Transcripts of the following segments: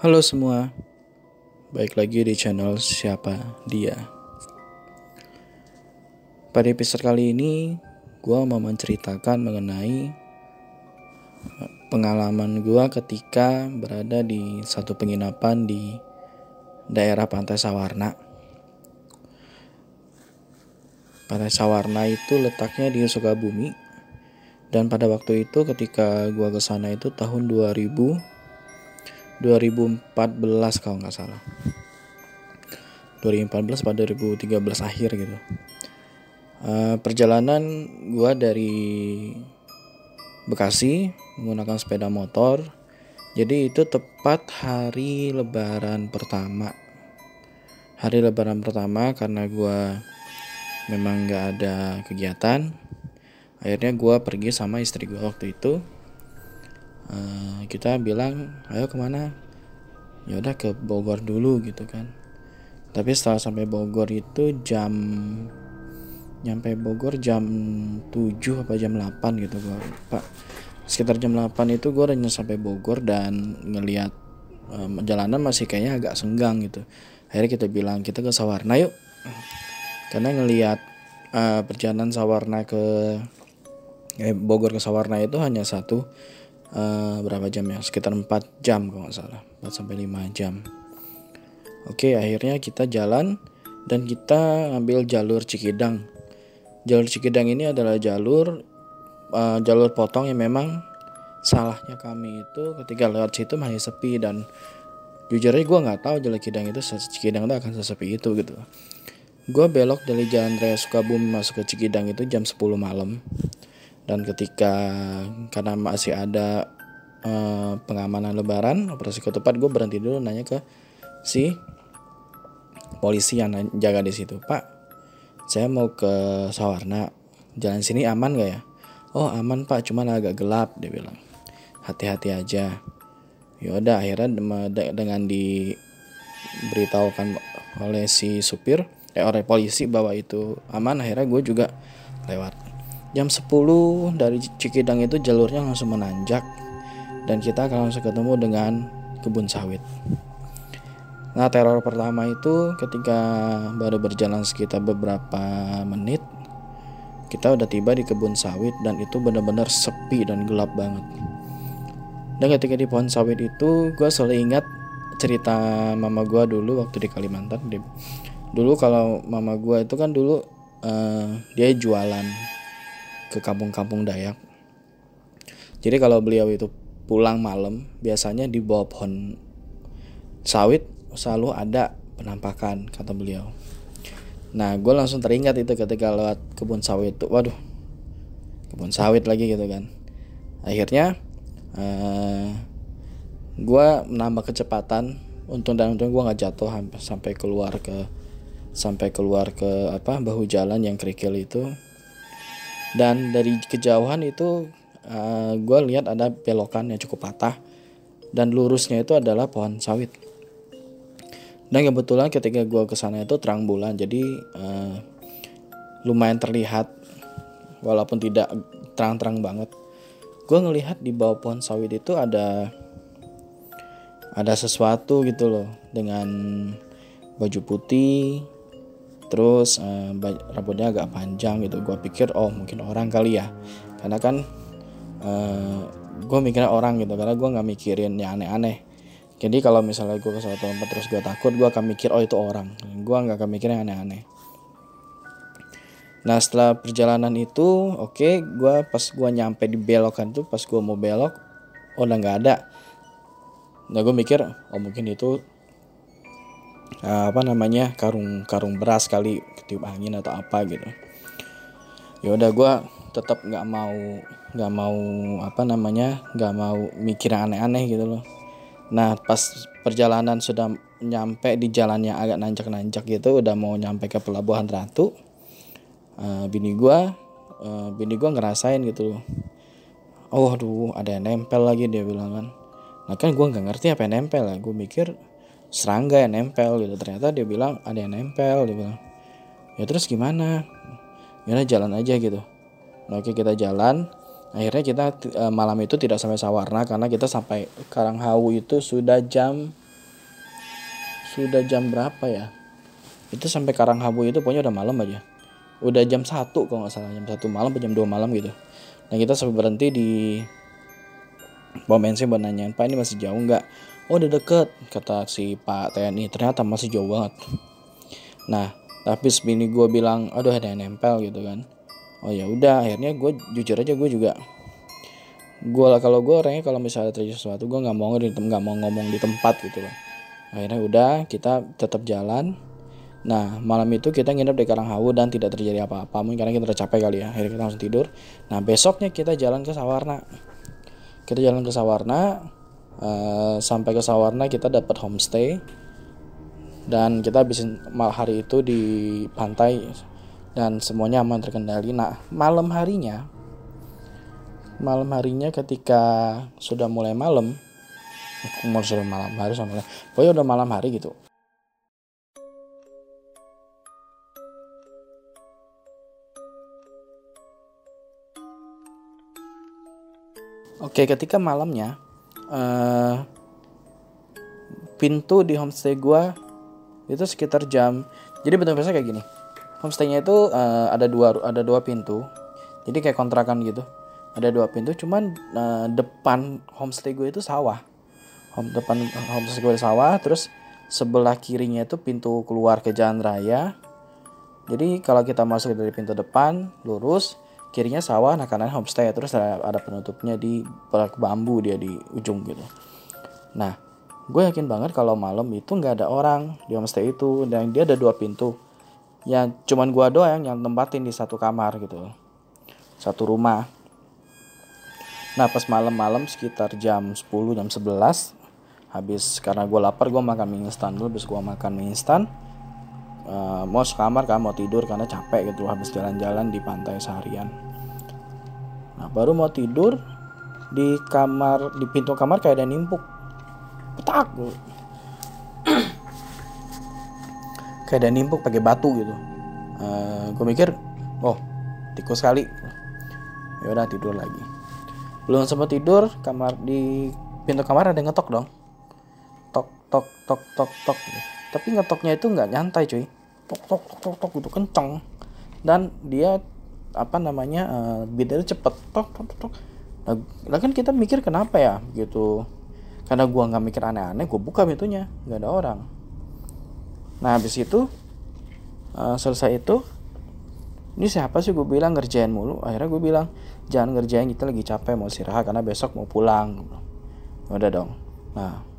Halo semua, baik lagi di channel Siapa Dia. Pada episode kali ini, gue mau menceritakan mengenai eh, pengalaman gue ketika berada di satu penginapan di daerah Pantai Sawarna. Pantai Sawarna itu letaknya di Sukabumi, dan pada waktu itu ketika gue ke sana itu tahun 2000 2014 kalau nggak salah. 2014 pada 2013 akhir gitu. Uh, perjalanan gue dari Bekasi menggunakan sepeda motor. Jadi itu tepat hari lebaran pertama. Hari lebaran pertama karena gue memang nggak ada kegiatan. Akhirnya gue pergi sama istri gue waktu itu uh, kita bilang ayo ke mana? Ya udah ke Bogor dulu gitu kan. Tapi setelah sampai Bogor itu jam nyampe Bogor jam 7 apa jam 8 gitu gua pak. Sekitar jam 8 itu gue udah sampai Bogor dan ngelihat um, jalanan masih kayaknya agak senggang gitu. Akhirnya kita bilang kita ke Sawarna yuk. Karena ngelihat uh, perjalanan Sawarna ke eh, Bogor ke Sawarna itu hanya satu uh, berapa jam ya? Sekitar 4 jam kalau nggak salah. 4 sampai 5 jam. Oke akhirnya kita jalan dan kita ambil jalur Cikidang. Jalur Cikidang ini adalah jalur uh, jalur potong yang memang salahnya kami itu ketika lewat situ masih sepi dan jujur aja gue nggak tahu jalur Cikidang itu Cikidang itu akan sesepi itu gitu. Gue belok dari jalan raya Sukabumi masuk ke Cikidang itu jam 10 malam dan ketika karena masih ada uh, pengamanan lebaran operasi ketupat gue berhenti dulu nanya ke si polisi yang jaga di situ pak saya mau ke Sawarna jalan sini aman gak ya? Oh aman pak cuman agak gelap dia bilang. Hati-hati aja. Yaudah akhirnya dengan diberitahukan oleh si supir eh oleh polisi bahwa itu aman akhirnya gue juga lewat Jam 10 dari Cikidang itu jalurnya langsung menanjak dan kita akan langsung ketemu dengan kebun sawit. Nah, teror pertama itu ketika baru berjalan sekitar beberapa menit, kita udah tiba di kebun sawit dan itu benar-benar sepi dan gelap banget. Dan ketika di pohon sawit itu, gue selalu ingat cerita mama gue dulu waktu di Kalimantan. Dulu kalau mama gue itu kan dulu uh, dia jualan ke kampung-kampung Dayak. Jadi kalau beliau itu pulang malam, biasanya di bawah pohon sawit selalu ada penampakan kata beliau. Nah, gue langsung teringat itu ketika lewat kebun sawit itu, waduh, kebun sawit lagi gitu kan. Akhirnya, uh, eh, gue menambah kecepatan. Untung dan untung gue nggak jatuh sampai keluar ke sampai keluar ke apa bahu jalan yang kerikil itu dan dari kejauhan itu uh, eh, gue lihat ada belokan yang cukup patah. Dan lurusnya itu adalah pohon sawit. Dan kebetulan ketika gue ke sana itu terang bulan jadi uh, lumayan terlihat walaupun tidak terang-terang banget. Gue ngelihat di bawah pohon sawit itu ada ada sesuatu gitu loh dengan baju putih terus uh, rambutnya agak panjang gitu. Gue pikir oh mungkin orang kali ya. Karena kan uh, eh, gue mikirnya orang gitu karena gue nggak mikirin yang aneh-aneh. Jadi kalau misalnya gue ke suatu tempat terus gue takut gue akan mikir oh itu orang. Gue nggak akan mikir yang aneh-aneh. Nah setelah perjalanan itu oke okay, gue pas gue nyampe di belokan tuh pas gue mau belok oh udah nggak ada. Nah gue mikir oh mungkin itu uh, apa namanya karung karung beras kali ketiup angin atau apa gitu. Ya udah gue tetap nggak mau nggak mau apa namanya nggak mau mikir aneh-aneh gitu loh. Nah pas perjalanan sudah nyampe di jalan yang agak nanjak-nanjak gitu udah mau nyampe ke pelabuhan Ratu uh, bini gue uh, bini gue ngerasain gitu loh. Oh aduh ada yang nempel lagi dia bilang kan. Nah kan gue nggak ngerti apa yang nempel ya. Gue mikir serangga yang nempel gitu. Ternyata dia bilang ada yang nempel dia bilang ya terus gimana? Ya jalan aja gitu. Nah, oke kita jalan. Akhirnya kita e, malam itu tidak sampai Sawarna karena kita sampai Karanghau itu sudah jam sudah jam berapa ya? Itu sampai Karanghawu itu pokoknya udah malam aja. Udah jam satu kalau nggak salah jam satu malam jam 2 malam gitu. Nah kita sampai berhenti di pom bensin buat nanyain pak ini masih jauh nggak oh udah deket kata si pak TNI ternyata masih jauh banget. Nah tapi sebini gue bilang aduh ada yang nempel gitu kan. Oh ya udah akhirnya gue jujur aja gue juga. Gue lah kalau gue orangnya kalau misalnya terjadi sesuatu gue nggak mau nggak mau ngomong di tempat gitu loh. Akhirnya udah kita tetap jalan. Nah malam itu kita nginep di Karanghawu dan tidak terjadi apa-apa. Mungkin karena kita udah capek kali ya. Akhirnya kita langsung tidur. Nah besoknya kita jalan ke Sawarna. Kita jalan ke Sawarna uh, sampai ke Sawarna kita dapat homestay. Dan kita habisin hari itu di pantai. Dan semuanya aman terkendali. Nah malam harinya malam harinya ketika sudah mulai malam mau sudah malam hari sama pokoknya udah malam hari gitu. Oke, ketika malamnya uh, pintu di homestay gue itu sekitar jam. Jadi bentuk-bentuknya kayak gini. Homestaynya itu uh, ada dua ada dua pintu. Jadi kayak kontrakan gitu. Ada dua pintu. Cuman uh, depan homestay gue itu sawah. Home depan homestay gue sawah. Terus sebelah kirinya itu pintu keluar ke jalan raya. Jadi kalau kita masuk dari pintu depan lurus kirinya sawah nah kanan homestay terus ada, ada penutupnya di bambu dia di ujung gitu. Nah gue yakin banget kalau malam itu nggak ada orang di homestay itu dan dia ada dua pintu. Yang cuman gue doang yang tempatin di satu kamar gitu. Satu rumah. Nah pas malam-malam sekitar jam 10 jam 11 habis karena gue lapar gue makan mie instan dulu habis gue makan mie instan uh, mau sekamar kan mau tidur karena capek gitu habis jalan-jalan di pantai seharian. Nah baru mau tidur di kamar di pintu kamar kayak ada nimpuk. Petak kayak ada nimpuk pakai batu gitu. Uh, eh, gue mikir oh tikus kali. Ya udah tidur lagi. Belum sempat tidur kamar di pintu kamar ada ngetok dong. Tok tok tok tok tok tapi ngetoknya itu nggak nyantai cuy. Tok tok tok tok, tok gitu kenceng. Dan dia apa namanya uh, beatnya cepet. Tok tok tok nah, kan kita mikir kenapa ya gitu. Karena gua nggak mikir aneh-aneh gua buka pintunya. Nggak ada orang. Nah habis itu uh, selesai itu ini siapa sih gue bilang ngerjain mulu. Akhirnya gue bilang jangan ngerjain kita lagi capek mau istirahat karena besok mau pulang. Udah dong. Nah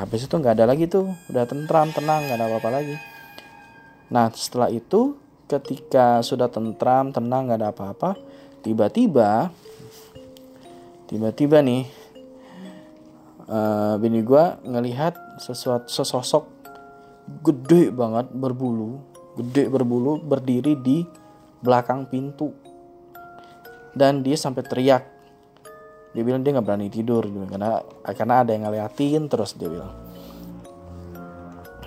habis itu nggak ada lagi tuh udah tentram tenang nggak ada apa-apa lagi Nah setelah itu ketika sudah tentram, tenang, gak ada apa-apa, tiba-tiba, tiba-tiba nih, uh, bini gue ngelihat sesuatu sesosok gede banget berbulu, gede berbulu berdiri di belakang pintu, dan dia sampai teriak. Dia bilang dia nggak berani tidur karena karena ada yang ngeliatin terus dia bilang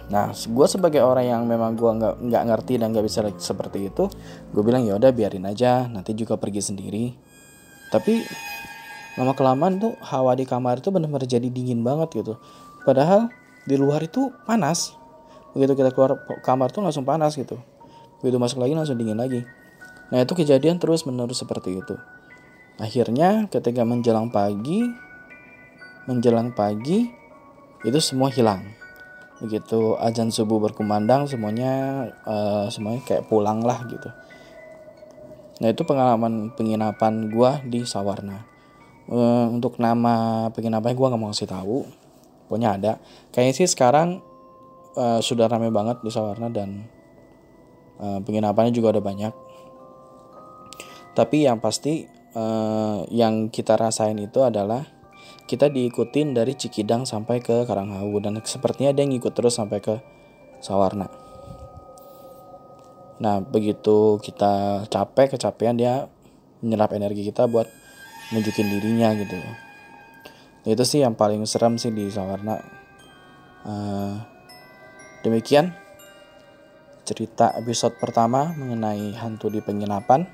Nah, gue sebagai orang yang memang gue nggak nggak ngerti dan nggak bisa seperti itu, gue bilang ya udah biarin aja, nanti juga pergi sendiri. Tapi lama kelamaan tuh hawa di kamar itu benar-benar jadi dingin banget gitu. Padahal di luar itu panas. Begitu kita keluar kamar tuh langsung panas gitu. Begitu masuk lagi langsung dingin lagi. Nah itu kejadian terus menerus seperti itu. Akhirnya ketika menjelang pagi, menjelang pagi itu semua hilang. Begitu ajan subuh berkumandang semuanya uh, semuanya kayak pulang lah gitu. Nah itu pengalaman penginapan gua di Sawarna. Uh, untuk nama penginapan gua nggak mau kasih tahu. Pokoknya ada. Kayaknya sih sekarang uh, sudah ramai banget di Sawarna dan uh, penginapannya juga ada banyak. Tapi yang pasti uh, yang kita rasain itu adalah kita diikutin dari Cikidang sampai ke Karanghawu dan sepertinya dia ngikut terus sampai ke Sawarna. Nah, begitu kita capek, kecapean dia menyerap energi kita buat nunjukin dirinya gitu. Nah, itu sih yang paling serem sih di Sawarna. Uh, demikian cerita episode pertama mengenai hantu di penginapan.